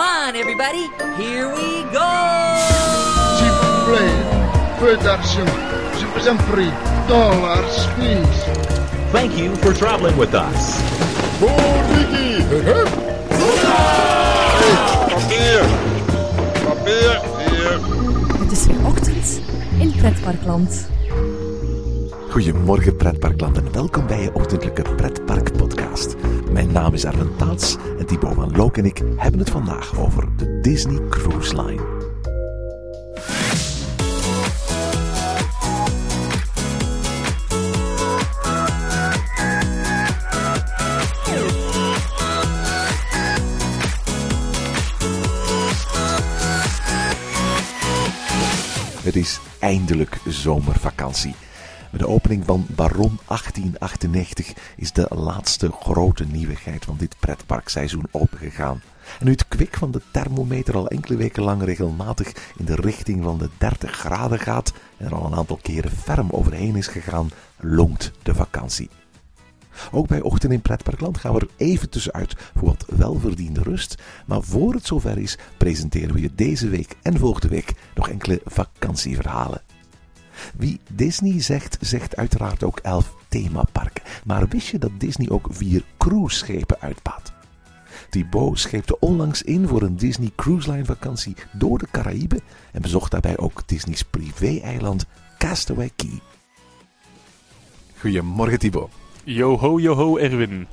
Come on, everybody. Here we go. S'il vous plaît, peu d'argent. Je vous en prie. Dollars, please. Thank you for traveling with us. Papier! Papier! Hier! Het is weer ochtend in Pretparkland. Goedemorgen pretparkland en welkom bij je ochtendelijke pretpark podcast. Mijn naam is Arwen Taats en Thibaut van Look en ik hebben het vandaag over de Disney Cruise Line. Het is eindelijk zomervakantie. Met de opening van Baron 1898 is de laatste grote nieuwigheid van dit pretparkseizoen opengegaan. En nu het kwik van de thermometer al enkele weken lang regelmatig in de richting van de 30 graden gaat en er al een aantal keren ferm overheen is gegaan, longt de vakantie. Ook bij Ochtend in Pretparkland gaan we er even tussenuit voor wat welverdiende rust. Maar voor het zover is, presenteren we je deze week en volgende week nog enkele vakantieverhalen. Wie Disney zegt, zegt uiteraard ook elf themaparken. Maar wist je dat Disney ook vier cruiseschepen uitbaat? Thibaut scheepte onlangs in voor een Disney Cruise Line vakantie door de Caraïben en bezocht daarbij ook Disney's privé-eiland Castaway Key. Goedemorgen Thibaut. Yo-ho, yo-ho, Erwin.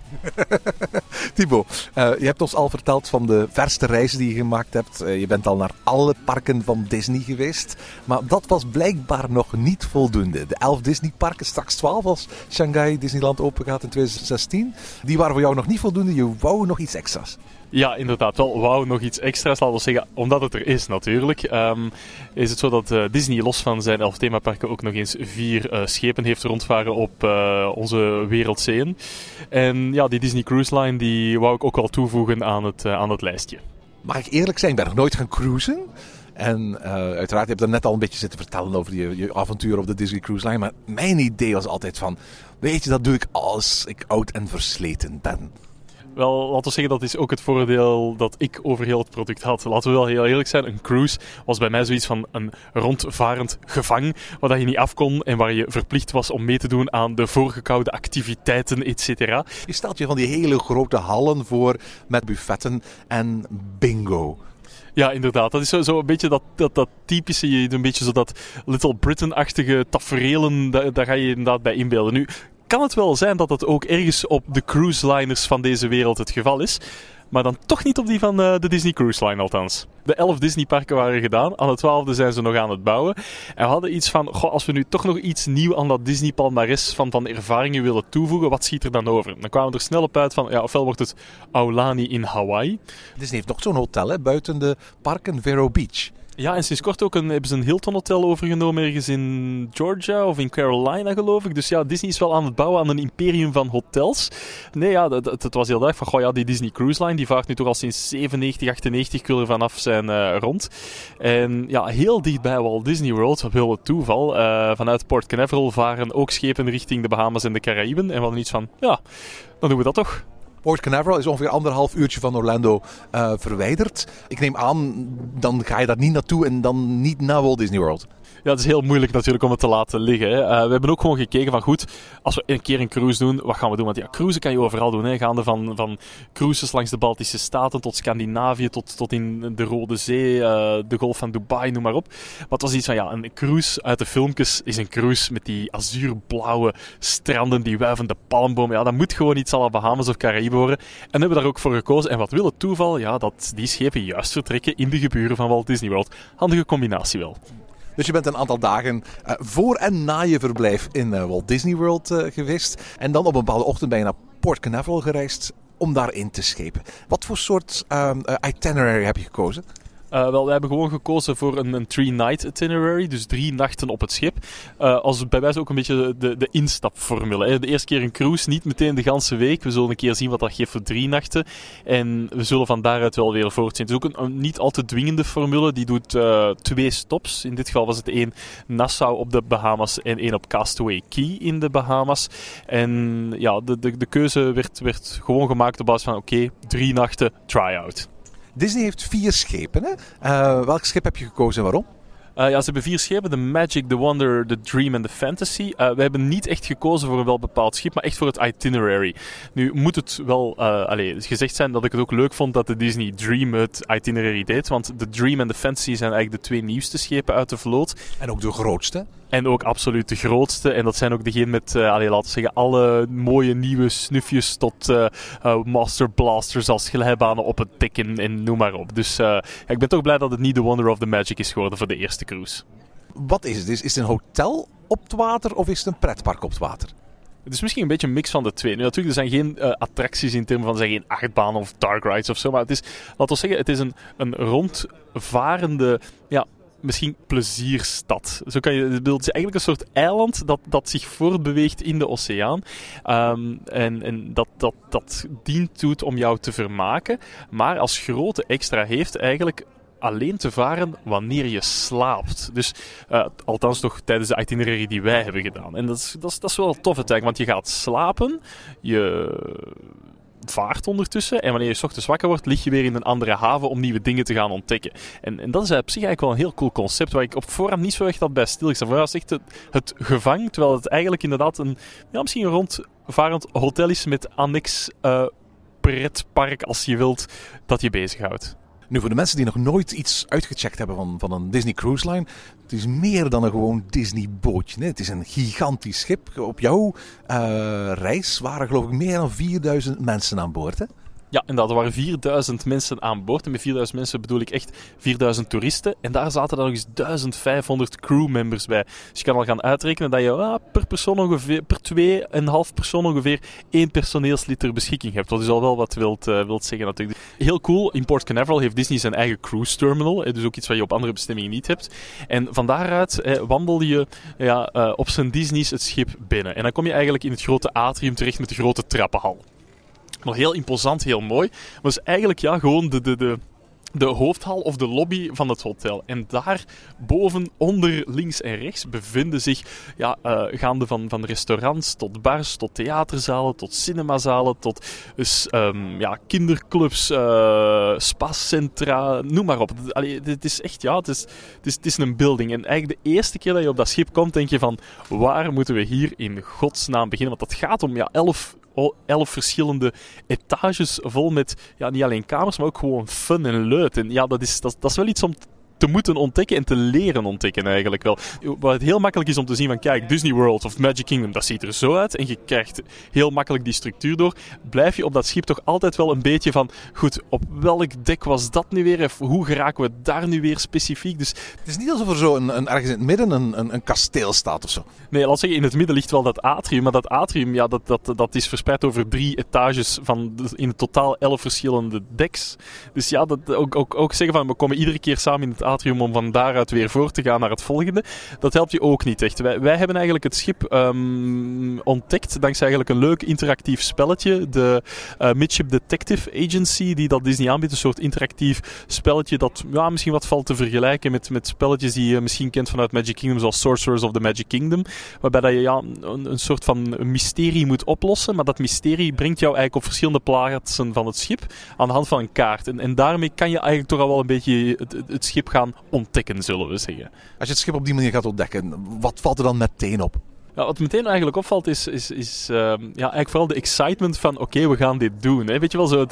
Thibaut, eh, je hebt ons al verteld van de verste reizen die je gemaakt hebt. Eh, je bent al naar alle parken van Disney geweest. Maar dat was blijkbaar nog niet voldoende. De elf Disney-parken, straks 12 als Shanghai Disneyland open gaat in 2016. Die waren voor jou nog niet voldoende. Je wou nog iets extra's. Ja, inderdaad. Wel, wauw, nog iets extra's. Laten we zeggen, omdat het er is natuurlijk. Ehm, is het zo dat eh, Disney los van zijn elf themaparken ook nog eens vier uh, schepen heeft rondvaren op uh, onze wereldzeeën. En ja, die Disney Cruise Line die wou ik ook wel toevoegen aan het, aan het lijstje. Mag ik eerlijk zijn, ik ben nog nooit gaan cruisen. En uiteraard, je hebt er net al een beetje zitten vertellen over je, je avontuur op de Disney Cruise Line. Maar mijn idee was altijd van, weet je, dat doe ik als ik oud en versleten ben. Wel, laten we zeggen, dat is ook het voordeel dat ik over heel het product had. Laten we wel heel eerlijk zijn, een cruise was bij mij zoiets van een rondvarend gevang, waar je niet af kon en waar je verplicht was om mee te doen aan de voorgekoude activiteiten, et cetera. Je stelt je van die hele grote hallen voor met buffetten en bingo. Ja, inderdaad. Dat is zo, zo een beetje dat, dat, dat typische, een beetje zo dat Little Britain-achtige tafereelen, daar, daar ga je inderdaad bij inbeelden. Nu, kan het wel zijn dat dat ook ergens op de cruise liners van deze wereld het geval is. Maar dan toch niet op die van uh, de Disney Cruise Line althans. De elf Disney-parken waren gedaan. Aan de twaalfde zijn ze nog aan het bouwen. En we hadden iets van, goh, als we nu toch nog iets nieuw aan dat Disney-palmares van, van ervaringen willen toevoegen, wat schiet er dan over? Dan kwamen we er snel op uit van, ja, ofwel wordt het Aulani in Hawaii. Disney heeft nog zo'n hotel hè, buiten de parken, Vero Beach. Ja, en sinds kort ook een, hebben ze een Hilton Hotel overgenomen ergens in Georgia of in Carolina, geloof ik. Dus ja, Disney is wel aan het bouwen aan een imperium van hotels. Nee, ja, het, was heel erg van, goh ja, die Disney Cruise Line, die vaart nu toch al sinds 97, 98, ik er vanaf zijn uh, rond. En ja, heel dichtbij Walt Disney World, op heel het toeval, uh, vanuit Port Canaveral varen ook schepen richting de Bahamas en de Caraïben. En we hadden iets van, ja, dan doen we dat toch. Port Canaveral is ongeveer anderhalf uurtje van Orlando uh, verwijderd. Ik neem aan, dan ga je daar niet naartoe en dan niet naar Walt Disney World. Ja, het is heel moeilijk natuurlijk om het te laten liggen. Uh, we hebben ook gewoon gekeken van goed, als we een keer een cruise doen, wat gaan we doen? Want ja, cruisen kan je overal doen. Hè. Gaande van, van cruises langs de Baltische Staten tot Scandinavië, tot, tot in de Rode Zee, uh, de Golf van Dubai, noem maar op. Maar het was iets van, ja, een cruise uit de filmpjes is een cruise met die azuurblauwe stranden, die wuivende palmbomen. Ja, dat moet gewoon iets à Bahamas of Caraïben worden. En hebben we daar ook voor gekozen. En wat wil het toeval? Ja, dat die schepen juist vertrekken in de geburen van Walt Disney World. Handige combinatie wel. Dus je bent een aantal dagen uh, voor en na je verblijf in uh, Walt Disney World uh, geweest. En dan op een bepaalde ochtend ben je naar Port Canaveral gereisd om daarin te schepen. Wat voor soort itinerary heb je gekozen? Uh, wel, we hebben gewoon gekozen voor een, een three-night itinerary, dus drie nachten op het schip. Uh, als bij wijze ook een beetje de, de instapformule. Hè. De eerste keer een cruise, niet meteen de ganse week. We zullen een keer zien wat dat geeft voor drie nachten. En we zullen van daaruit wel weer voortzien. Het is ook een, niet al te dwingende formule. Die doet uh, twee stops. In dit geval was het één Nassau op de Bahamas en één op Castaway Key in de Bahamas. En ja, de, de, de keuze werd, werd gewoon gemaakt op basis van oké, drie nachten try-out. Disney heeft vier schepen. Hè? Uh, welk schip heb je gekozen en waarom? Uh, ja, ze hebben vier schepen: de Magic, de Wonder, de Dream en de Fantasy. Uh, we hebben niet echt gekozen voor een wel bepaald schip, maar echt voor het itinerary. Nu moet het wel uh, allez, gezegd zijn dat ik het ook leuk vond dat de Disney Dream het itinerary deed. Want de Dream en de Fantasy zijn eigenlijk de twee nieuwste schepen uit de vloot. En ook de grootste. En ook absoluut de grootste. En dat zijn ook degene met, uh, laten we zeggen, alle mooie nieuwe snufjes tot uh, uh, Master Blasters als glijbanen op het dek en, en noem maar op. Dus ja, ik ben toch blij dat het niet de Wonder of the Magic is geworden voor de eerste cruise. Wat is het? Is, is het een hotel op het water of is het een pretpark op het water? Het is misschien een beetje een mix van de twee. Nu natuurlijk, er zijn geen uh, attracties in termen van er zijn geen achtbanen of dark rides of zo. Maar het is, laten we zeggen, het is een, een rondvarende ja, misschien plezierstad. Zo kan je, het is eigenlijk een soort eiland dat, dat zich voortbeweegt in de oceaan. Um, en en dat, dat, dat dient toe om jou te vermaken. Maar als grote extra heeft eigenlijk alleen te varen wanneer je slaapt. Dus uh, althans toch tijdens de itinerary die wij hebben gedaan. En dat is, dat is, dat is wel tof want je gaat slapen, je vaart ondertussen. En wanneer je ochtends wakker wordt, lig je weer in een andere haven om nieuwe dingen te gaan ontdekken. En, en dat is op zich eigenlijk wel een heel cool concept waar ik op voorhand niet zo echt had bij. Voor mij was echt het, het gevang, terwijl het eigenlijk inderdaad een, ja, misschien een rondvarend hotel is met annex uh, pretpark, als je wilt, dat je bezighoudt. Nu, voor de mensen die nog nooit iets uitgecheckt hebben van, van een Disney Cruise Line. Het is meer dan een gewoon Disney bootje. Hè? Het is een gigantisch schip. Op jouw uh, reis waren geloof ik meer dan 4000 mensen aan boord. Hè? Ja, inderdaad. Er waren 4000 mensen aan boord. En met 4000 mensen bedoel ik echt 4000 toeristen. En daar zaten dan nog eens 1500 crewmembers bij. Dus je kan al gaan uitrekenen dat je ah, per persoon ongeveer, per 2,5 persoon ongeveer één personeelslid ter beschikking hebt. Wat is al wel wat wilt, uh, wilt zeggen natuurlijk. Heel cool. In Port Canaveral heeft Disney zijn eigen cruise terminal. Dus ook iets wat je op andere bestemmingen niet hebt. En van daaruit eh, wandel je ja, uh, op zijn Disney's het schip binnen. En dan kom je eigenlijk in het grote atrium terecht met de grote trappenhal. Nog heel imposant, heel mooi. Maar het is eigenlijk ja, gewoon de, de, de, de hoofdhal of de lobby van het hotel. En daar boven, onder, links en rechts bevinden zich, ja, uh, gaande van, van restaurants tot bars, tot theaterzalen, tot cinemazalen, tot dus, um, ja, kinderclubs, uh, spacentra, noem maar op. Het is echt, ja, het is, het, is, het is een building. En eigenlijk de eerste keer dat je op dat schip komt, denk je van, waar moeten we hier in godsnaam beginnen? Want dat gaat om, ja, elf elf verschillende etages vol met ja, niet alleen kamers, maar ook gewoon fun en leuk. En ja, dat is, dat, dat is wel iets om te moeten ontdekken en te leren ontdekken eigenlijk wel. Wat het heel makkelijk is om te zien van kijk, Disney World of Magic Kingdom, dat ziet er zo uit en je krijgt heel makkelijk die structuur door. Blijf je op dat schip toch altijd wel een beetje van goed, op welk dek was dat nu weer? Of hoe geraken we daar nu weer specifiek? Dus het is niet alsof er zo een, een, ergens in het midden een, een, een kasteel staat of zo. Nee, laat zeggen, in het midden ligt wel dat atrium, maar dat atrium, ja, dat, dat, dat is verspreid over drie etages van in totaal elf verschillende decks. Dus ja, dat, ook, ook, ook zeggen van we komen iedere keer samen in het om van daaruit weer voor te gaan naar het volgende. Dat helpt je ook niet echt. Wij, wij hebben eigenlijk het schip um, ontdekt dankzij eigenlijk een leuk interactief spelletje. De uh, Midship Detective Agency, die dat Disney aanbiedt. Een soort interactief spelletje dat ja, misschien wat valt te vergelijken met, met spelletjes die je misschien kent vanuit Magic Kingdom, zoals Sorcerers of the Magic Kingdom. Waarbij dat je ja, een, een soort van mysterie moet oplossen. Maar dat mysterie brengt jou eigenlijk op verschillende plaatsen van het schip aan de hand van een kaart. En, en daarmee kan je eigenlijk toch al wel een beetje het, het schip gaan ontdekken, zullen we zeggen. Als je het schip op die manier gaat ontdekken, wat valt er dan meteen op? Wat meteen eigenlijk opvalt is, is, is uh, ja, eigenlijk vooral de excitement van oké, we gaan dit doen. Hè. Weet je wel, zo,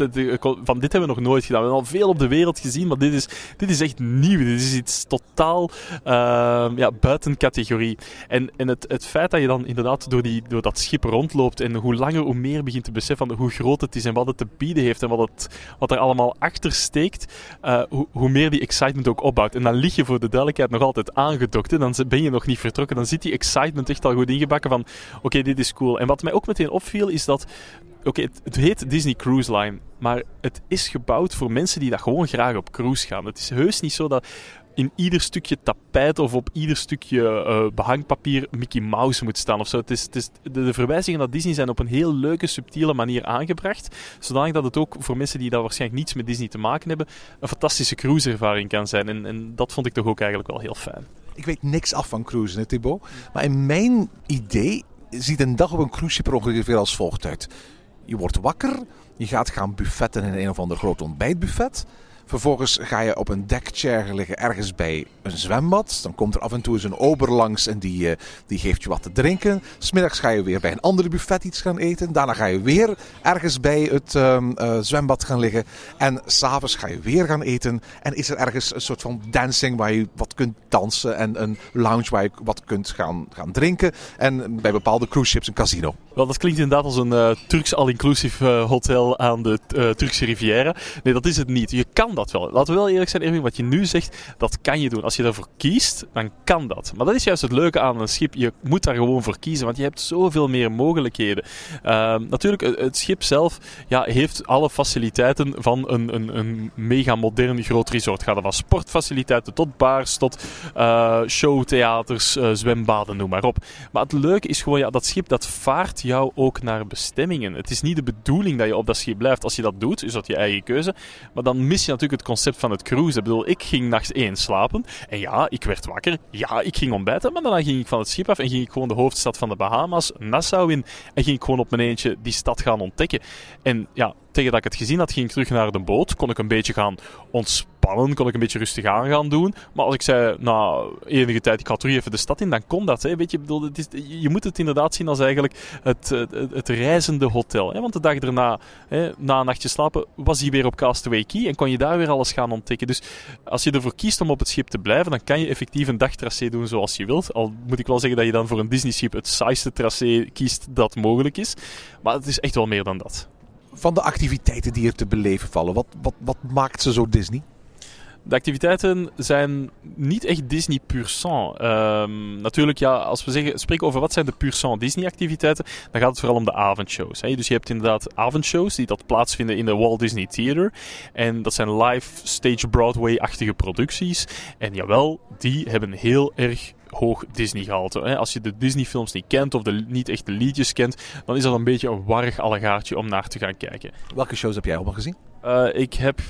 van dit hebben we nog nooit gedaan. We hebben al veel op de wereld gezien, maar dit is, dit is echt nieuw. Dit is iets totaal uh, ja, buiten categorie. En, het, het feit dat je dan inderdaad door, die, door dat schip rondloopt en hoe langer hoe meer begint te beseffen van hoe groot het is en wat het te bieden heeft en wat, het, wat er allemaal achter steekt, uh, hoe, hoe meer die excitement ook opbouwt. En dan lig je voor de duidelijkheid nog altijd aangedokt. Hè. Dan ben je nog niet vertrokken. Dan zit die excitement echt al goed ingebakken van oké, dit is cool. En wat mij ook meteen opviel is dat oké, het, heet Disney Cruise Line, maar het is gebouwd voor mensen die daar gewoon graag op cruise gaan. Het is heus niet zo dat in ieder stukje tapijt of op ieder stukje uh, behangpapier Mickey Mouse moet staan of zo. Het is, het is, de, de, verwijzingen naar Disney zijn op een heel leuke, subtiele manier aangebracht. Zodanig dat het ook voor mensen die daar waarschijnlijk niets met Disney te maken hebben, een fantastische cruiseervaring kan zijn. En, en dat vond ik toch ook eigenlijk wel heel fijn. Ik weet niks af van cruisen, hè. Maar in mijn idee ziet een dag op een cruiseschip er ongeveer als volgt uit. Je wordt wakker, je gaat gaan buffetten in een of ander groot ontbijtbuffet. Vervolgens ga je op een deckchair liggen ergens bij een zwembad. Dan komt er af en toe eens een ober langs en die, eh, die geeft je wat te drinken. Smiddags ga je weer bij een andere buffet iets gaan eten. Daarna ga je weer ergens bij het ehm, eh, zwembad gaan liggen. En s'avonds ga je weer gaan eten. En is er ergens een soort van dancing waar je wat kunt dansen. En een lounge waar je wat kunt gaan, gaan drinken. En bij bepaalde cruise ships een casino. Wel, dat klinkt inderdaad als een eh, Turks all-inclusive eh, hotel aan de eh, Turkse Riviera. Nee, dat is het niet. Je kan dat wel. Laten we wel eerlijk zijn, Erwin, wat je nu zegt, dat kan je doen. Als je daarvoor kiest, dan kan dat. Maar dat is juist het leuke aan een schip. Je moet daar gewoon voor kiezen, want je hebt zoveel meer mogelijkheden. Ehm, natuurlijk, het schip zelf ja, heeft alle faciliteiten van een, een, een mega modern groot resort. Gaat er van sportfaciliteiten tot bars, tot showtheaters, zwembaden, noem maar op. Maar het leuke is gewoon, ja, dat schip dat vaart jou ook naar bestemmingen. Het is niet de bedoeling dat je op dat schip blijft. Als je dat doet, is dat je eigen keuze. Maar dan mis je natuurlijk het concept van het cruisen. Ik bedoel, ik ging nachts één slapen. En ja, ik werd wakker. Ja, ik ging ontbijten. Maar daarna ging ik van het schip af en ging ik gewoon de hoofdstad van de Bahama's, Nassau in. En ging ik gewoon op mijn eentje die stad gaan ontdekken. En ja, tegen dat ik het gezien had, ging ik terug naar de boot. Kon ik een beetje gaan ontspannen, kon ik een beetje rustig aan gaan doen. Maar als ik zei, na enige tijd, ik ga terug even de stad in, dan kon dat. Hè. Weet je, bedoel, het is, je moet het inderdaad zien als eigenlijk het, het, het reizende hotel. Hè. Want de dag daarna, hè, na een nachtje slapen, was hij weer op Castaway Key en kon je daar weer alles gaan ontdekken. Dus als je ervoor kiest om op het schip te blijven, dan kan je effectief een dagtracé doen zoals je wilt. Al moet ik wel zeggen dat je dan voor een Disney-schip het saaiste tracé kiest dat mogelijk is. Maar het is echt wel meer dan dat van de activiteiten die er te beleven vallen? Wat, wat, wat maakt ze zo Disney? De activiteiten zijn niet echt Disney pur sang. Um, natuurlijk, ja, als we zeggen, spreken over wat zijn de pur sang Disney activiteiten, dan gaat het vooral om de avondshows. Hè. Dus je hebt inderdaad avondshows die dat plaatsvinden in de Walt Disney Theater. En dat zijn live stage Broadway-achtige producties. En jawel, die hebben heel erg hoog Disney-gehalte. Als je de Disney-films niet kent of de, niet echt de liedjes kent, dan is dat een beetje een warrig allegaartje om naar te gaan kijken. Welke shows heb jij allemaal gezien? Uh, ik heb uh,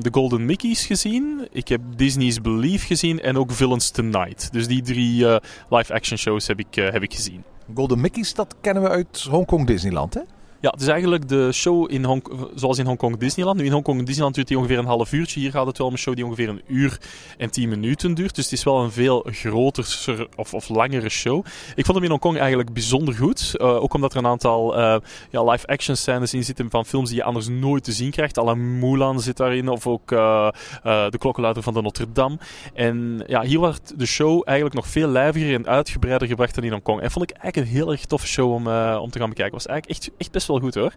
de Golden Mickeys gezien, ik heb Disney's Believe gezien en ook Villains Tonight. Dus die drie uh, live-action shows heb ik, heb ik gezien. Golden Mickeys, dat kennen we uit Hongkong Disneyland, hè? Ja, het is eigenlijk de show in Hong, zoals in Hongkong Disneyland. Nu in Hongkong Disneyland duurt die ongeveer een half uurtje. Hier gaat het wel om een show die ongeveer een uur en tien minuten duurt. Dus het is wel een veel groter of, of langere show. Ik vond hem in Hongkong eigenlijk bijzonder goed. Uh, ook omdat er een aantal uh, ja, live-action scènes in zitten van films die je anders nooit te zien krijgt. Alle Mulan zit daarin. Of ook uh, de klokkenluider van de Notre Dame. En ja, hier wordt de show eigenlijk nog veel lijviger en uitgebreider gebracht dan in Hongkong. En vond ik eigenlijk een heel erg toffe show om, om te gaan bekijken. Was eigenlijk echt, echt best wel goed hoor.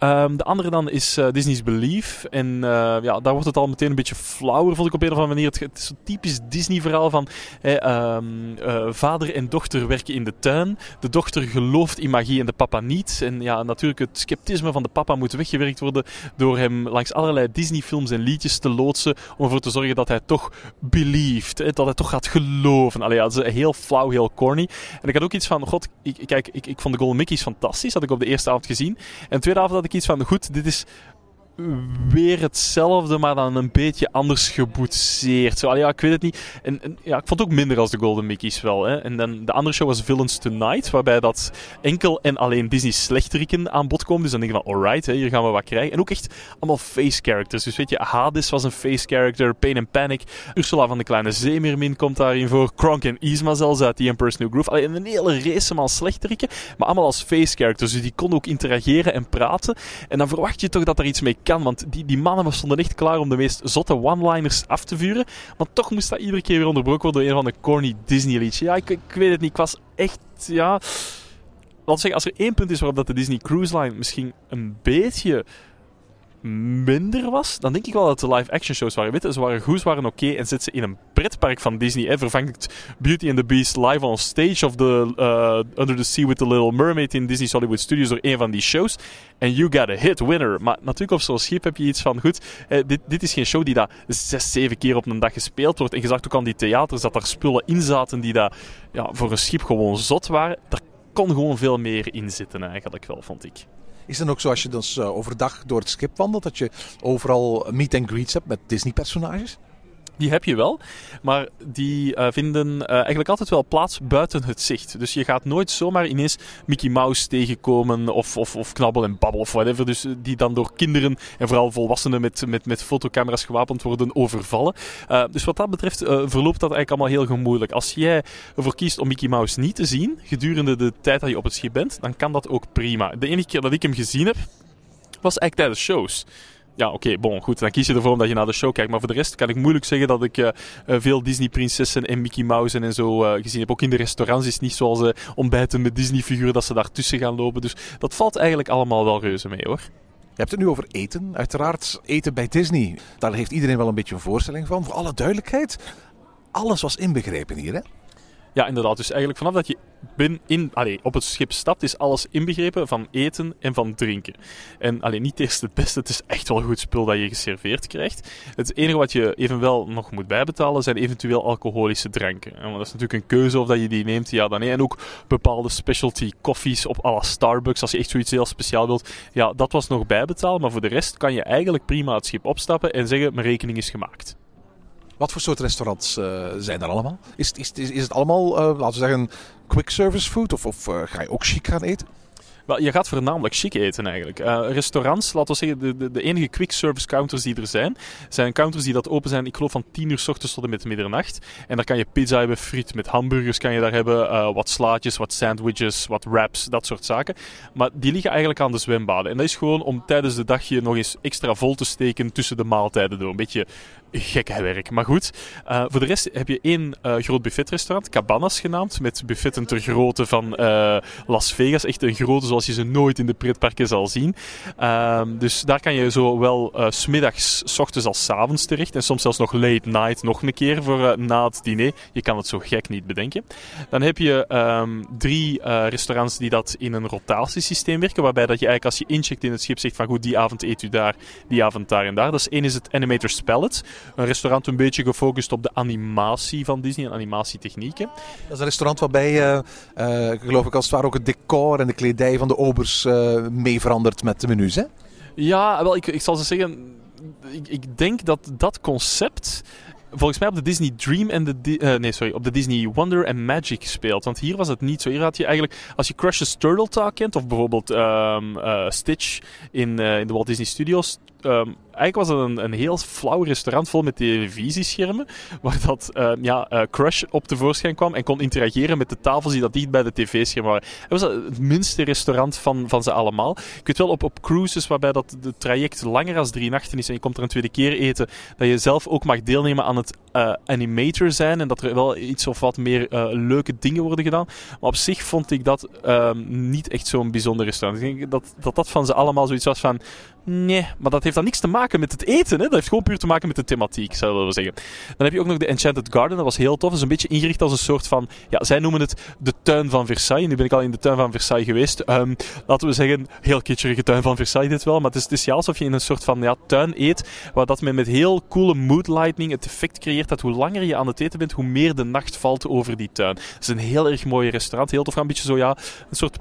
Um, de andere dan is uh, Disney's Belief. En uh, ja, daar wordt het al meteen een beetje flauwer, vond ik op een of andere manier. Het, is een typisch Disney-verhaal van um, uh, vader en dochter werken in de tuin. De dochter gelooft in magie en de papa niet. En ja, natuurlijk het sceptisme van de papa moet weggewerkt worden door hem langs allerlei Disney-films en liedjes te loodsen. Om ervoor te zorgen dat hij toch belieft. Dat hij toch gaat geloven. Allee, ja, dat is heel flauw, heel corny. En ik had ook iets van, god, ik, kijk, ik, ik vond de Golden Mickey's fantastisch. Dat had ik op de eerste avond gezien. En de tweede avond had ik iets van, goed, dit is weer hetzelfde, maar dan een beetje anders geboetseerd. Zo, ja, ik weet het niet. En, en, ja, ik vond het ook minder als de Golden Mickey's wel. Hè. En dan de andere show was Villains Tonight, waarbij dat enkel en alleen Disney slechteriken aan bod komen. Dus dan denk je van, alright, hè, hier gaan we wat krijgen. En ook echt allemaal face characters. Dus weet je, Hades was een face character, Pain and Panic. Ursula van de Kleine Zeemermin komt daarin voor. Kronk en Isma zelfs uit The Emperor's New Groove. Alleen een hele race van slechteriken, maar allemaal als face characters. Dus die konden ook interageren en praten. En dan verwacht je toch dat er iets mee kan. Want die, die mannen stonden echt klaar om de meest zotte one-liners af te vuren. Maar toch moest dat iedere keer weer onderbroken worden door een van de corny Disney liedjes. Ja, ik, ik, weet het niet. Ik was echt, ja... Laat zeggen, als er één punt is waarop dat de Disney Cruise Line misschien een beetje minder was, dan denk ik wel dat de live-action shows waren. Weet ze waren goed, ze waren oké en zit ze in een pretpark van Disney. Hè, vervangt Beauty and the Beast live on stage of the uh, Under the Sea with the Little Mermaid in Disney's Hollywood Studios door een van die shows. En you got a hit, winner. Maar natuurlijk op zo'n schip heb je iets van, goed, eh, dit, dit is geen show die daar zes, zeven keer op een dag gespeeld wordt. En je zag ook aan die theaters dat er spullen in zaten die daar ja, voor een schip gewoon zot waren. Daar kon gewoon veel meer in zitten eigenlijk wel, vond ik. Is het ook zo als je dus overdag door het schip wandelt, dat je overal meet and greets hebt met Disney-personages? Die heb je wel, maar die uh, vinden uh, eigenlijk altijd wel plaats buiten het zicht. Dus je gaat nooit zomaar ineens Mickey Mouse tegenkomen of, of, of Knabbel en Babbel of whatever. Dus die dan door kinderen en vooral volwassenen met, met, met fotocamera's gewapend worden overvallen. Dus wat dat betreft verloopt dat eigenlijk allemaal heel gemoeilijk. Als jij ervoor kiest om Mickey Mouse niet te zien gedurende de tijd dat je op het schip bent, dan kan dat ook prima. De enige keer dat ik hem gezien heb, was eigenlijk tijdens shows ja, oké, bon, goed. Dan kies je ervoor omdat je naar de show kijkt. Maar voor de rest kan ik moeilijk zeggen dat ik uh, veel Disney-prinsessen en Mickey Mouse en zo uh, gezien heb. Ook in de restaurants is het niet zoals uh, ontbijten met Disney-figuren dat ze daartussen gaan lopen. Dus dat valt eigenlijk allemaal wel reuze mee hoor. Je hebt het nu over eten. Uiteraard eten bij Disney. Daar heeft iedereen wel een beetje een voorstelling van. Voor alle duidelijkheid, alles was inbegrepen hier hè? Ja, inderdaad. Dus eigenlijk vanaf dat je bin in, allee, op het schip stapt, is alles inbegrepen van eten en van drinken. En alleen niet eerst het beste, het is echt wel goed spul dat je geserveerd krijgt. Het enige wat je evenwel nog moet bijbetalen zijn eventueel alcoholische dranken. En dat is natuurlijk een keuze of dat je die neemt, ja dan nee. En ook bepaalde specialty koffies op la Starbucks, als je echt zoiets heel speciaal wilt. Ja, dat was nog bijbetalen, maar voor de rest kan je eigenlijk prima het schip opstappen en zeggen, mijn rekening is gemaakt. Wat voor soort restaurants uh, zijn er allemaal? Is, is, is, is het allemaal, uh, laten we zeggen, quick service food? Of, of uh, ga je ook chic gaan eten? Wel, je gaat voornamelijk chic eten eigenlijk. Uh, restaurants, laten we zeggen, de, de, de, enige quick service counters die er zijn, zijn counters die dat open zijn, ik geloof van 10 uur s ochtends tot en met middernacht. En daar kan je pizza hebben, friet met hamburgers kan je daar hebben, uh, wat slaatjes, wat sandwiches, wat wraps, dat soort zaken. Maar die liggen eigenlijk aan de zwembaden. En dat is gewoon om tijdens de dag je nog eens extra vol te steken tussen de maaltijden door. Een beetje gekke werk. Maar goed, uh, voor de rest heb je één uh, groot buffetrestaurant, Cabanas genaamd, met buffetten ter grootte van Las Vegas. Echt een grote je ze nooit in de pretparken zal zien. Um, dus daar kan je zowel uh, smiddags, s ochtends als avonds terecht. En soms zelfs nog late night nog een keer voor na het diner. Je kan het zo gek niet bedenken. Dan heb je um, drie restaurants die dat in een rotatiesysteem werken. Waarbij dat je eigenlijk als je incheckt in het schip zegt van goed, die avond eet u daar, die avond daar en daar. Dat is één is het Animator's Palette. Een restaurant een beetje gefocust op de animatie van Disney en animatietechnieken. Dat is een restaurant waarbij, geloof ik, als het ware ook het decor en de kledij van de obers uh, mee verandert met de menus, hè? Ja, wel, ik, ik zal ze zeggen, ik, ik denk dat dat concept volgens mij op de Disney Dream en de uh, nee sorry op de Disney Wonder and Magic speelt. Want hier was het niet zo. Hier had je eigenlijk als je Crush's Turtle Talk kent of bijvoorbeeld um, uh, Stitch in, in de Walt Disney Studios. Um, eigenlijk was het een, heel flauw restaurant vol met televisieschermen. Waar dat uh, ja, uh, Crush op tevoorschijn kwam en kon interageren met de tafels die dat dicht bij de tv-schermen waren. Het was het minste restaurant van, van ze allemaal. Ik weet wel op, op cruises waarbij dat de traject langer dan drie nachten is en je komt er een tweede keer eten, dat je zelf ook mag deelnemen aan het uh, animator zijn en dat er wel iets of wat meer leuke dingen worden gedaan. Maar op zich vond ik dat ehm, niet echt zo'n bijzonder restaurant. Ik denk dat, dat dat van ze allemaal zoiets was van Nee, maar dat heeft dan niks te maken met het eten. Hè? Dat heeft gewoon puur te maken met de thematiek, zouden we zeggen. Dan heb je ook nog de Enchanted Garden. Dat was heel tof. Dat is een beetje ingericht als een soort van... Ja, zij noemen het de tuin van Versailles. Nu ben ik al in de tuin van Versailles geweest. Um, laten we zeggen, heel kitscherige tuin van Versailles dit wel. Maar het is, het ja, alsof je in een soort van ja, tuin eet. Waar dat men met heel coole mood lightning het effect creëert dat hoe langer je aan het eten bent, hoe meer de nacht valt over die tuin. Het is een heel erg mooi restaurant. Heel tof. Een beetje zo ja, een soort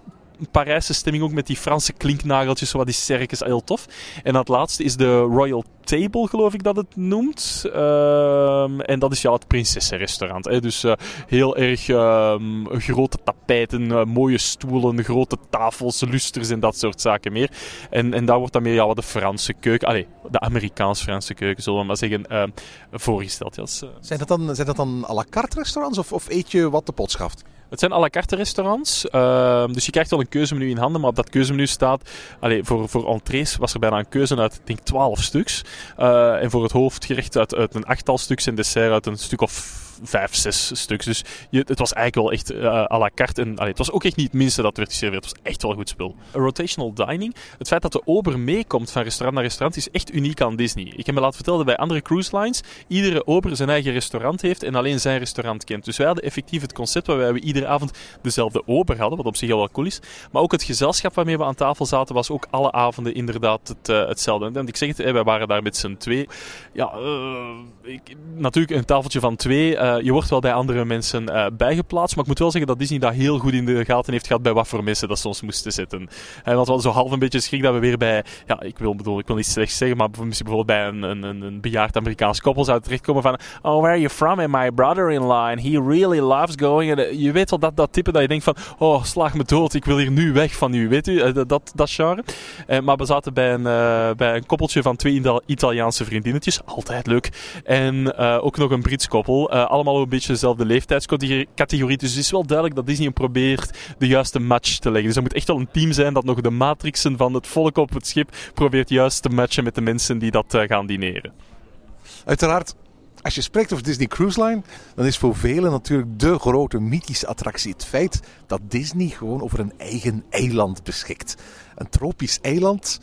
Parijse stemming ook met die Franse klinknageltjes, wat die circus, heel tof. En dat laatste is de Royal Table, geloof ik dat het noemt. Uh, en dat is ja het prinsessenrestaurant. Hè. Dus uh, heel erg uh, grote tapijten, eh, mooie stoelen, grote tafels, lusters en dat soort zaken meer. En, en daar wordt dan meer ja, de Franse keuken, de Amerikaans-Franse keuken, zullen we maar zeggen, ehm, voorgesteld. Ja, zijn, dat dan, zijn dat dan à la carte restaurants of, of eet je wat de pot schaft? Het zijn à la carte restaurants. Uh, dus je krijgt wel een keuzemenu in handen. Maar op dat keuzemenu staat... Allez, voor, voor entrees was er bijna een keuze uit, denk, 12 stuks. Uh, en voor het hoofdgerecht uit, uit een achttal stuks. En dessert uit een stuk of vijf, zes stuks. Dus je, het was eigenlijk wel echt uh, à la carte. En het was ook echt niet het minste dat werd geserveerd. Het was echt wel goed spul. Rotational dining. Het feit dat de ober meekomt van restaurant naar restaurant is echt uniek aan Disney. Ik heb me laten vertellen dat bij andere cruise lines iedere ober zijn eigen restaurant heeft en alleen zijn restaurant kent. Dus wij hadden effectief het concept waarbij we ieder iedere avond dezelfde ober hadden, wat op zich al wel cool is. Maar ook het gezelschap waarmee we aan tafel zaten was ook alle avonden inderdaad uh, hetzelfde. En ik zeg het, wij waren daar met z'n twee. Ja, uh, ik, natuurlijk een tafeltje van twee. Je wordt wel bij andere mensen bijgeplaatst, maar ik moet wel zeggen dat Disney dat heel goed in de gaten heeft gehad bij wat voor mensen dat ons moesten zetten. En want we hadden zo half een beetje schrik dat we weer bij, ja, ik wil, bedoel, ik wil niet slecht zeggen, maar bijvoorbeeld bij een, een, een bejaard Amerikaans koppel zou terechtkomen van, oh, where are you from? And my brother-in-law, and he really loves going. En je weet wel dat, dat type dat je denkt van, oh, slag me dood, ik wil hier nu weg van u, weet u, dat, dat genre. Uh, maar we zaten bij een, bij een koppeltje van twee Italiaanse vriendinnetjes, altijd leuk. En ook nog een Brits koppel, allemaal een beetje dezelfde leeftijdscategorie. Dus het is wel duidelijk dat Disney probeert de juiste match te leggen. Dus er moet echt wel een team zijn dat nog de matrixen van het volk op het schip probeert juist te matchen met de mensen die dat gaan dineren. Uiteraard als je spreekt over Disney Cruise Line, dan is voor velen natuurlijk de grote mythische attractie het feit dat Disney gewoon over een eigen eiland beschikt. Een tropisch eiland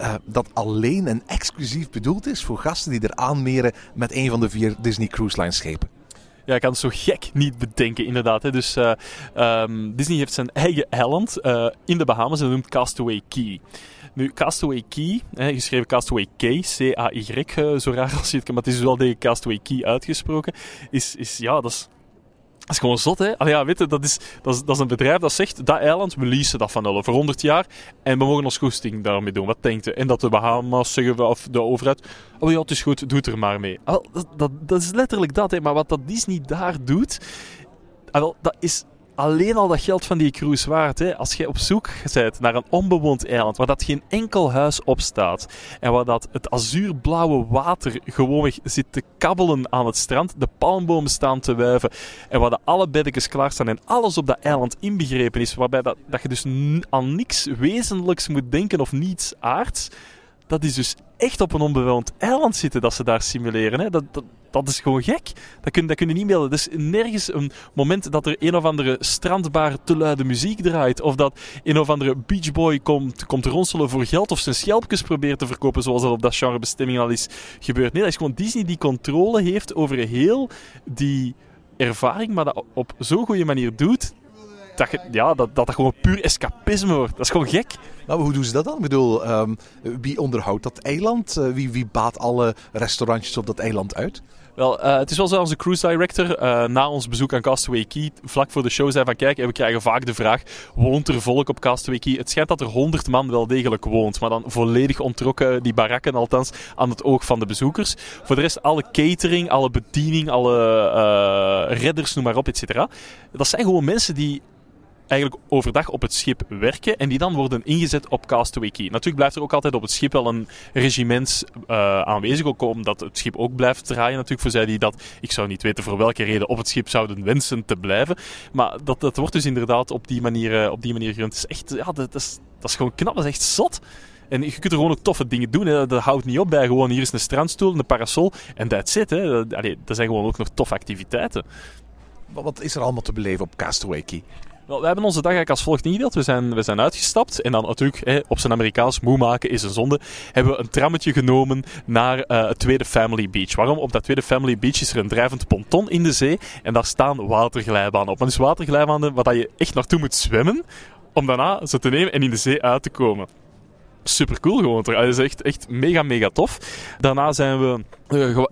uh, dat alleen en exclusief bedoeld is voor gasten die er aanmeren met een van de vier Disney Cruise Line schepen. Ja, ik kan het zo gek niet bedenken, inderdaad. Hè. Dus uh, um, Disney heeft zijn eigen eiland uh, in de Bahamas en dat noemt Castaway Key. Nu, Castaway Key, hè, geschreven Castaway K, C-A-Y, uh, zo raar als je het kan, maar het is wel tegen Castaway Key uitgesproken, is, is ja, dat is dat is gewoon zot, hè? Allee, ja, weet je, dat is, dat, is, dat is een bedrijf dat zegt, dat eiland, we leasen dat van nul voor 100 jaar en we mogen ons goesting daarmee doen. Wat denkt u? En dat de Bahamas zeggen, of de overheid, oh ja, het is goed, doe het er maar mee. Al, dat, dat, dat, is letterlijk dat, hè? Maar wat dat Disney daar doet, al, dat is alleen al dat geld van die cruise waard. Hè? Als je op zoek bent naar een onbewoond eiland waar dat geen enkel huis op staat en waar dat het azuurblauwe water gewoonweg zit te kabbelen aan het strand, de palmbomen staan te wuiven en waar de alle beddekjes klaar staan en alles op dat eiland inbegrepen is, waarbij dat, dat je dus aan niks wezenlijks moet denken of niets aards, dat is dus echt op een onbewoond eiland zitten dat ze daar simuleren. Hè? Dat, dat is gewoon gek. Dat kun, dat kun je niet melden. Dus nergens een moment dat er een of andere strandbaar te luide muziek draait. Of dat een of andere beachboy komt, komt ronselen voor geld. Of zijn schelpjes probeert te verkopen zoals dat op dat genre bestemming al is gebeurd. Nee, dat is gewoon Disney die controle heeft over heel die ervaring. Maar dat op zo'n goede manier doet dat, ja, dat, dat dat gewoon puur escapisme wordt. Dat is gewoon gek. Nou, hoe doen ze dat dan? Ik bedoel, um, wie onderhoudt dat eiland? Uh, wie, wie baat alle restaurantjes op dat eiland uit? Wel, uh, het is wel zo, onze cruise director, uh, na ons bezoek aan Castaway Key, vlak voor de show zei van kijk, we krijgen vaak de vraag, woont er volk op Castaway Key? Het schijnt dat er 100 man wel degelijk woont, maar dan volledig ontrokken, die barakken althans, aan het oog van de bezoekers. Voor de rest, alle catering, alle bediening, alle uh, redders, noem maar op, et cetera. Dat zijn gewoon mensen die eigenlijk overdag op het schip werken en die dan worden ingezet op Castaway Key. Natuurlijk blijft er ook altijd op het schip wel een regiment uh, aanwezig, ook omdat het schip ook blijft draaien. Natuurlijk voor zij die dat, ik zou niet weten voor welke reden, op het schip zouden wensen te blijven. Maar dat, dat wordt dus inderdaad op die manier, uh, op die manier gerund. Het is echt, ja, dat is, dat is gewoon knap, dat is echt zot. En je kunt er gewoon ook toffe dingen doen. Dat houdt niet op bij gewoon hier is een strandstoel, een parasol en that's it. Hè. Allee, dat zijn gewoon ook nog toffe activiteiten. Wat is er allemaal te beleven op Castaway Key? Wel, we hebben onze dag eigenlijk als volgt ingedeeld. We zijn, we zijn uitgestapt en dan natuurlijk, hè, op zijn Amerikaans, moe maken is een zonde, hebben we een trammetje genomen naar uh, het tweede Family Beach. Waarom? Op dat tweede Family Beach is er een drijvend ponton in de zee en daar staan waterglijbanen op. Maar dus waterglijbanen waar je echt naartoe moet zwemmen om daarna ze te nemen en in de zee uit te komen super cool gewoon. Dat is echt, echt mega, mega tof. Daarna zijn we, uh,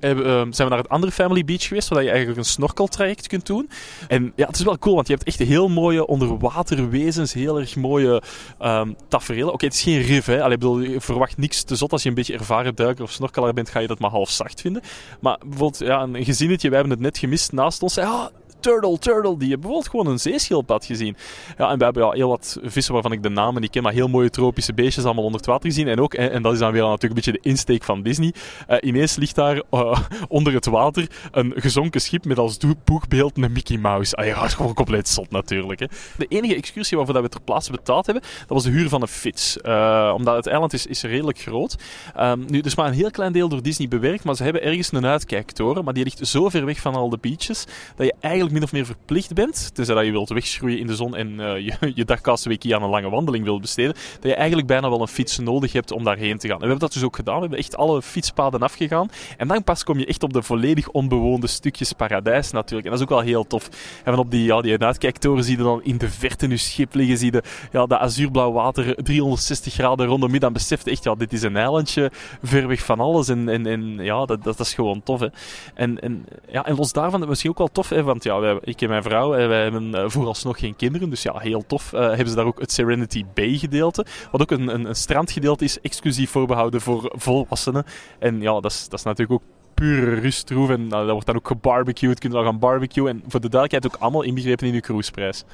zijn we naar het andere Family Beach geweest, waar je eigenlijk een snorkeltraject kunt doen. En ja, het is wel cool, want je hebt echt heel mooie onderwaterwezens, heel erg mooie um, tafereelen. Oké, het is geen riff, hè. Allee, bedoel, je verwacht niks te zot. Als je een beetje ervaren duiker of snorkelaar bent, ga je dat maar half zacht vinden. Maar bijvoorbeeld, ja, een gezinnetje, wij hebben het net gemist naast ons. Ja, turtle, turtle. Die hebben bijvoorbeeld gewoon een zeeschildpad gezien. Ja, en we hebben ja, heel wat vissen waarvan ik de namen niet ken, maar heel mooie tropische beestjes allemaal onder het water gezien. En ook, en, dat is dan weer natuurlijk een beetje de insteek van Disney, uh, ineens ligt daar uh, onder het water een gezonken schip met als boegbeeld een Mickey Mouse. Ah, ja, gewoon compleet zot natuurlijk. Hè. De enige excursie waarvoor dat we ter plaatse betaald hebben, dat was de huur van een fiets. Uh, omdat het eiland is, is redelijk groot. Um, nu, dus maar een heel klein deel door Disney bewerkt, maar ze hebben ergens een uitkijktoren, maar die ligt zo ver weg van al de beaches, dat je eigenlijk min of meer verplicht bent, tenzij dat je wilt wegschroeien in de zon en uh, je, je dagkastweekie aan een lange wandeling wilt besteden, dat je eigenlijk bijna wel een fiets nodig hebt om daarheen te gaan. En we hebben dat dus ook gedaan. We hebben echt alle fietspaden afgegaan. En dan pas kom je echt op de volledig onbewoonde stukjes paradijs natuurlijk. En dat is ook wel heel tof. En op die, ja, die uitkijktoren zie je dan in de verte je schip liggen, zie je ja, dat azuurblauw water 360 graden rondom je. Dan beseft je echt, ja, dit is een eilandje ver weg van alles. En, en, en ja, dat, dat, is gewoon tof. Hè. En, en, ja, en los daarvan, misschien ook wel tof, hè, want ja, ik en mijn vrouw, wij hebben uh, vooralsnog geen kinderen. Dus ja, heel tof. Uh, hebben ze daar ook het Serenity Bay gedeelte. Wat ook een, een, een strandgedeelte is, exclusief voorbehouden voor volwassenen. En ja, dat is, dat is natuurlijk ook pure rustroef. En dat wordt dan ook gebarbecued. Kun je dan gaan barbecuen. En voor de duidelijkheid ook allemaal inbegrepen in je cruiseprijs.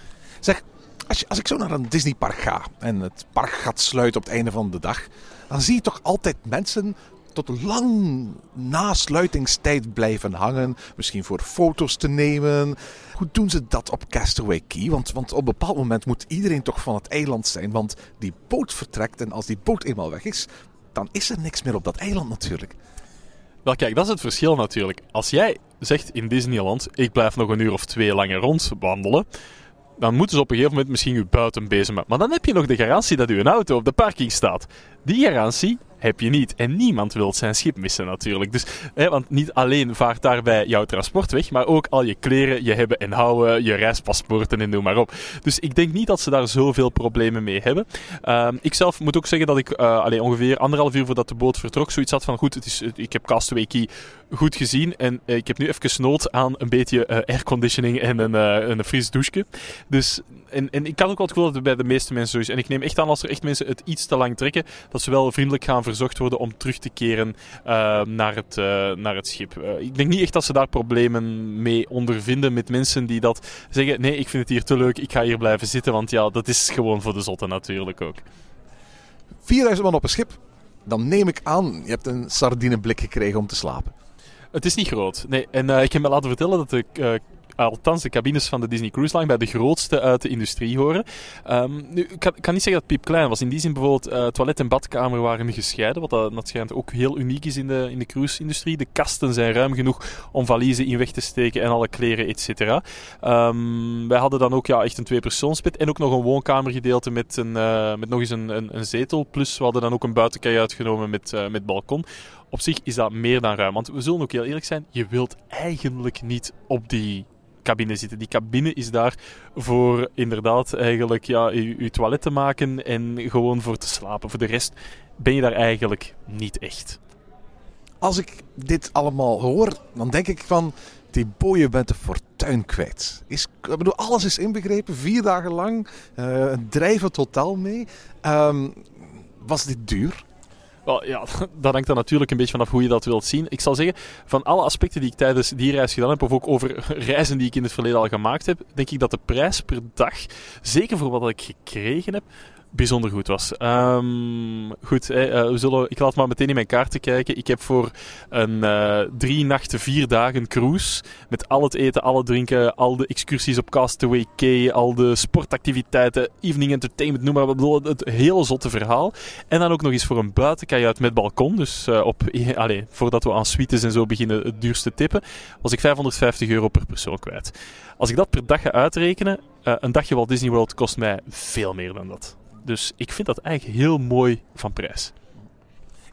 Zeg, als, je, als ik zo naar een Disneypark ga en het park gaat sluiten op het einde van de dag, dan zie je toch altijd mensen tot lang na sluitingstijd blijven hangen. Misschien voor foto's te nemen. Hoe doen ze dat op Castaway Key? Want, want op een bepaald moment moet iedereen toch van het eiland zijn. Want die boot vertrekt en als die boot eenmaal weg is, dan is er niks meer op dat eiland natuurlijk. Wel kijk, dat is het verschil natuurlijk. Als jij zegt in Disneyland, ik blijf nog een uur of twee langer rondwandelen, dan moeten ze op een gegeven moment misschien je buiten bezemen. Maar dan heb je nog de garantie dat uw auto op de parking staat. Die garantie heb je niet. En niemand wil zijn schip missen natuurlijk. Dus, hè, want niet alleen vaart daarbij jouw transport weg, maar ook al je kleren, je hebben en houden, je reispaspoorten en noem maar op. Dus ik denk niet dat ze daar zoveel problemen mee hebben. Uh, ik zelf moet ook zeggen dat ik uh, allee, ongeveer anderhalf uur voordat de boot vertrok, zoiets had van goed, het is, ik heb Castaway Key goed gezien en uh, ik heb nu even nood aan een beetje uh, airconditioning en een, een fris. Dus en, en ik kan ook wel het gevoel dat bij de meeste mensen zo is. En ik neem echt aan als er echt mensen het iets te lang trekken, dat ze wel vriendelijk gaan verzocht worden om terug te keren uh, naar, het, uh, naar het schip. Uh, ik denk niet echt dat ze daar problemen mee ondervinden met mensen die dat zeggen. Nee, ik vind het hier te leuk, ik ga hier blijven zitten. Want ja, dat is gewoon voor de zotten natuurlijk ook. 4000 man op een schip. Dan neem ik aan, je hebt een sardineblik gekregen om te slapen. Het is niet groot. Nee, en ik heb me laten vertellen dat de althans de cabines van de Disney Cruise Line, bij de grootste uit de industrie horen. Um, nu, ik kan, niet zeggen dat het piepklein was. In die zin bijvoorbeeld uh, toilet en badkamer waren gescheiden, wat dat, dat ook heel uniek is in de, in de cruise-industrie. De kasten zijn ruim genoeg om valiezen in weg te steken en alle kleren, et cetera. Um, wij hadden dan ook ja, echt een tweepersoonsbed en ook nog een woonkamergedeelte met, een, uh, met nog eens een, een, een, zetel. Plus we hadden dan ook een buitenkei uitgenomen met, uh, met balkon op zich is dat meer dan ruim. Want we zullen ook heel eerlijk zijn, je wilt eigenlijk niet op die cabine zitten. Die cabine is daar voor inderdaad eigenlijk ja, je, toilet te maken en gewoon voor te slapen. Voor de rest ben je daar eigenlijk niet echt. Als ik dit allemaal hoor, dan denk ik van... Die boeien bent de fortuin kwijt. Is, ik bedoel, alles is inbegrepen, vier dagen lang. Uh, drijven totaal mee. Um, was dit duur? Wel, ja, dat hangt dan natuurlijk een beetje vanaf hoe je dat wilt zien. Ik zal zeggen, van alle aspecten die ik tijdens die reis gedaan heb, of ook over reizen die ik in het verleden al gemaakt heb, denk ik dat de prijs per dag, zeker voor wat ik gekregen heb, bijzonder goed was. Um, goed, hè, we zullen, ik laat maar meteen in mijn kaarten kijken. Ik heb voor een uh, drie nachten, vier dagen cruise, met al het eten, alle drinken, al de excursies op Castaway Cay, al de sportactiviteiten, evening entertainment, noem maar wat, het hele zotte verhaal. En dan ook nog eens voor een buitenkajuit met balkon, dus uh, op, allez, voordat we aan suites en zo beginnen het duurste tippen, was ik 550 euro per persoon kwijt. Als ik dat per dag ga uitrekenen, een dagje Walt Disney World kost mij veel meer dan dat. Dus ik vind dat eigenlijk heel mooi van prijs.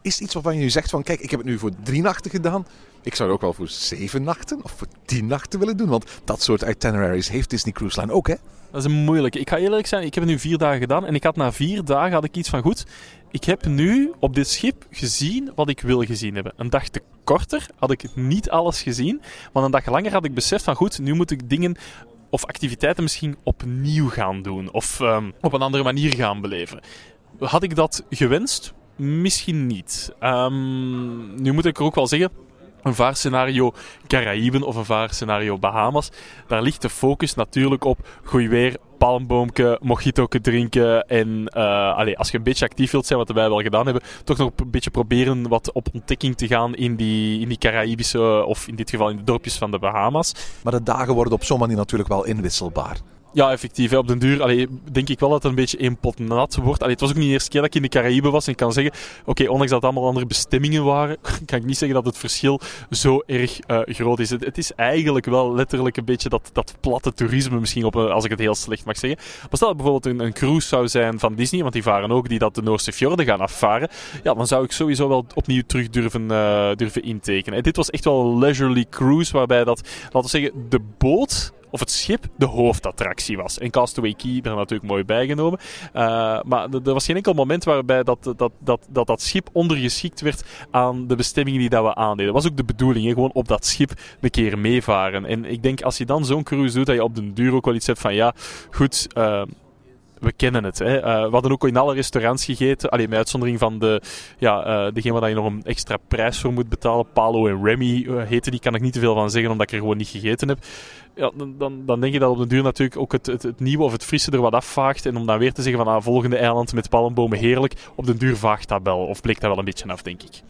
Is het iets waarvan je nu zegt van kijk, ik heb het nu voor drie nachten gedaan. Ik zou het ook wel voor zeven nachten of voor tien nachten willen doen. Want dat soort itineraries heeft Disney Cruise Line ook hè? Dat is een moeilijke. Ik ga eerlijk zijn, ik heb het nu vier dagen gedaan. En ik had na vier dagen had ik iets van goed. Ik heb nu op dit schip gezien wat ik wil gezien hebben. Een dag te korter had ik niet alles gezien. Maar een dag langer had ik beseft van goed, nu moet ik dingen of activiteiten misschien opnieuw gaan doen. Of um, op een andere manier gaan beleven. Had ik dat gewenst? Misschien niet. Um, nu moet ik er ook wel zeggen, een vaarscenario Caraïben of een vaarscenario Bahamas, daar ligt de focus natuurlijk op goed weer, palmboomke, mojito drinken en uh, allez, als je een beetje actief wilt zijn, wat wij wel gedaan hebben, toch nog een beetje proberen wat op ontdekking te gaan in die, in die Caraïbische, of in dit geval in de dorpjes van de Bahamas. Maar de dagen worden op zo'n manier natuurlijk wel inwisselbaar. Ja, effectief. Op den duur allee, denk ik wel dat het een beetje één pot nat wordt. Allee, het was ook niet de eerste keer dat ik in de Caraïben was. En ik kan zeggen, oké, ondanks dat het allemaal andere bestemmingen waren, kan ik niet zeggen dat het verschil zo erg uh, groot is. Het, is eigenlijk wel letterlijk een beetje dat, dat platte toerisme misschien, op, als ik het heel slecht mag zeggen. Maar stel dat bijvoorbeeld een, een, cruise zou zijn van Disney, want die varen ook, die dat de Noorse fjorden gaan afvaren. Ja, dan zou ik sowieso wel opnieuw terug durven, uh, durven intekenen. En dit was echt wel een leisurely cruise, waarbij dat, laten we zeggen, de boot of het schip de hoofdattractie was. En Castaway Key er natuurlijk mooi bijgenomen. Uh, maar er was geen enkel moment waarbij dat, dat, dat, dat, dat schip ondergeschikt werd aan de bestemmingen die dat we aandeden. Dat was ook de bedoeling, gewoon op dat schip een keer meevaren. En ik denk als je dan zo'n cruise doet, dat je op den duur ook wel iets hebt van ja, goed. Uh, we kennen het. Hè. Uh, we hadden ook in alle restaurants gegeten. Alleen met uitzondering van de, ja, uh, degene waar je nog een extra prijs voor moet betalen. Palo en Remy uh, heten die. Kan ik niet te veel van zeggen, omdat ik er gewoon niet gegeten heb. Ja, dan, dan denk je dat op de duur natuurlijk ook het, het, het, nieuwe of het frisse er wat afvaagt. En om dan weer te zeggen van ah, volgende eiland met palmbomen heerlijk. Op de duur vaagt dat wel. Of bleek dat wel een beetje af, denk ik.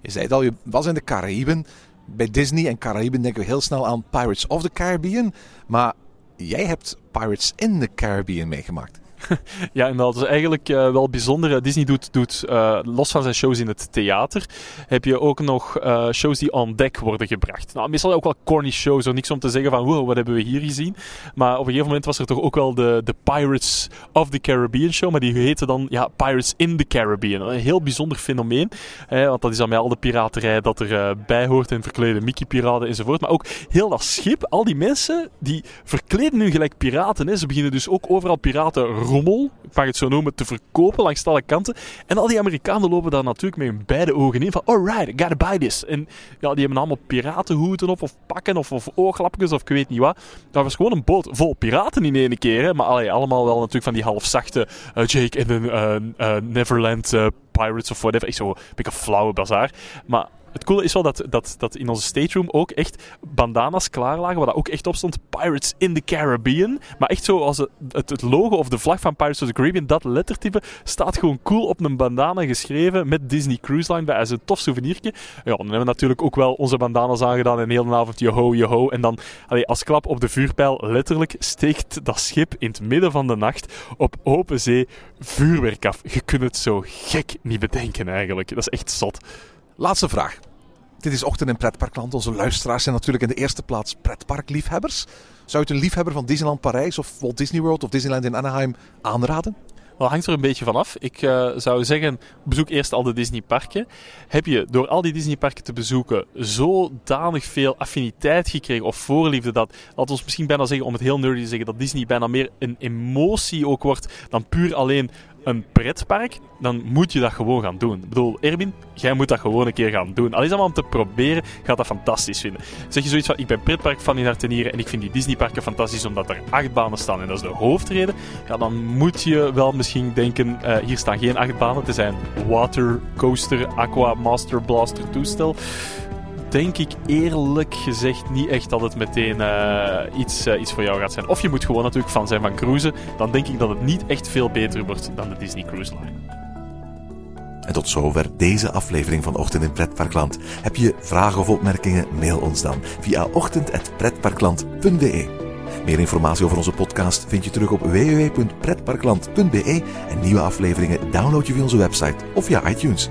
Je zei het al, je was in de Caraïben. Bij Disney en Caraïben denken we heel snel aan Pirates of the Caribbean. Maar jij hebt Pirates in the Caribbean meegemaakt. ja, en dat is eigenlijk uh, wel bijzonder. Disney doet, doet uh, los van zijn shows in het theater, heb je ook nog shows die on deck worden gebracht. Nou, meestal ook wel corny shows, niks om te zeggen van, wow, wat hebben we hier gezien? Maar op een gegeven moment was er toch ook wel de, de Pirates of the Caribbean show, maar die heette dan ja, Pirates in the Caribbean. Een heel bijzonder fenomeen, hè, want dat is dan met al de piraterij dat er bij hoort en verklede Mickey-piraten enzovoort. Maar ook heel dat schip, al die mensen, die verkleden nu gelijk piraten. Ze beginnen dus ook overal piraten ik mag het zo noemen, te verkopen langs alle kanten. En al die Amerikanen lopen daar natuurlijk met hun beide ogen in van, alright, I gotta buy this. En ja, die hebben allemaal piratenhoeden op, of pakken, of, of of ik weet niet wat. Dat was gewoon een boot vol piraten in één keer, hè. maar allemaal wel natuurlijk van die halfzachte uh, Jake en de uh, uh, Neverland Pirates of whatever. Ik zo een beetje flauwe bazaar. Maar het coole is wel dat, dat, dat in onze stateroom ook echt bandana's klaar lagen, waar dat ook echt op stond Pirates in the Caribbean. Maar echt zo als het, het, logo of de vlag van Pirates of the Caribbean, dat lettertype, staat gewoon cool op een bandana geschreven met Disney Cruise Line bij als een tof souvenirje. Ja, dan hebben we natuurlijk ook wel onze bandana's aangedaan en heel de avond yo-ho, yo-ho. En dan als klap op de vuurpijl, letterlijk steekt dat schip in het midden van de nacht op open zee vuurwerk af. Je kunt het zo gek niet bedenken eigenlijk. Dat is echt zot. Laatste vraag. Dit is Ochtend in Pretparkland. Onze luisteraars zijn natuurlijk in de eerste plaats pretparkliefhebbers. Zou je het een liefhebber van Disneyland Parijs of Walt Disney World of Disneyland in Anaheim aanraden? Dat hangt er een beetje van af. Ik uh, zou zeggen, bezoek eerst al de Disneyparken. Heb je door al die Disneyparken te bezoeken zodanig veel affiniteit gekregen of voorliefde dat, laten we misschien bijna zeggen, om het heel nerdy te zeggen, dat Disney bijna meer een emotie ook wordt dan puur alleen een pretpark, dan moet je dat gewoon gaan doen. Ik bedoel, Erwin, jij moet dat gewoon een keer gaan doen. Al is dat maar om te proberen, gaat dat fantastisch vinden. Zeg je zoiets van, ik ben pretpark van in hart en ik vind die Disneyparken fantastisch omdat er acht banen staan en dat is de hoofdreden, ja, dan moet je wel misschien denken, uh, hier staan geen acht banen, het zijn water coaster, aqua, master blaster toestel denk ik eerlijk gezegd niet echt dat het meteen uh, iets, uh, iets voor jou gaat zijn. Of je moet gewoon natuurlijk fan zijn van cruisen. Dan denk ik dat het niet echt veel beter wordt dan de Disney Cruise Line. En tot zover deze aflevering van Ochtend in Pretparkland. Heb je vragen of opmerkingen? Mail ons dan via ochtend.pretparkland.be. Meer informatie over onze podcast vind je terug op www.pretparkland.be en nieuwe afleveringen download je via onze website of via iTunes.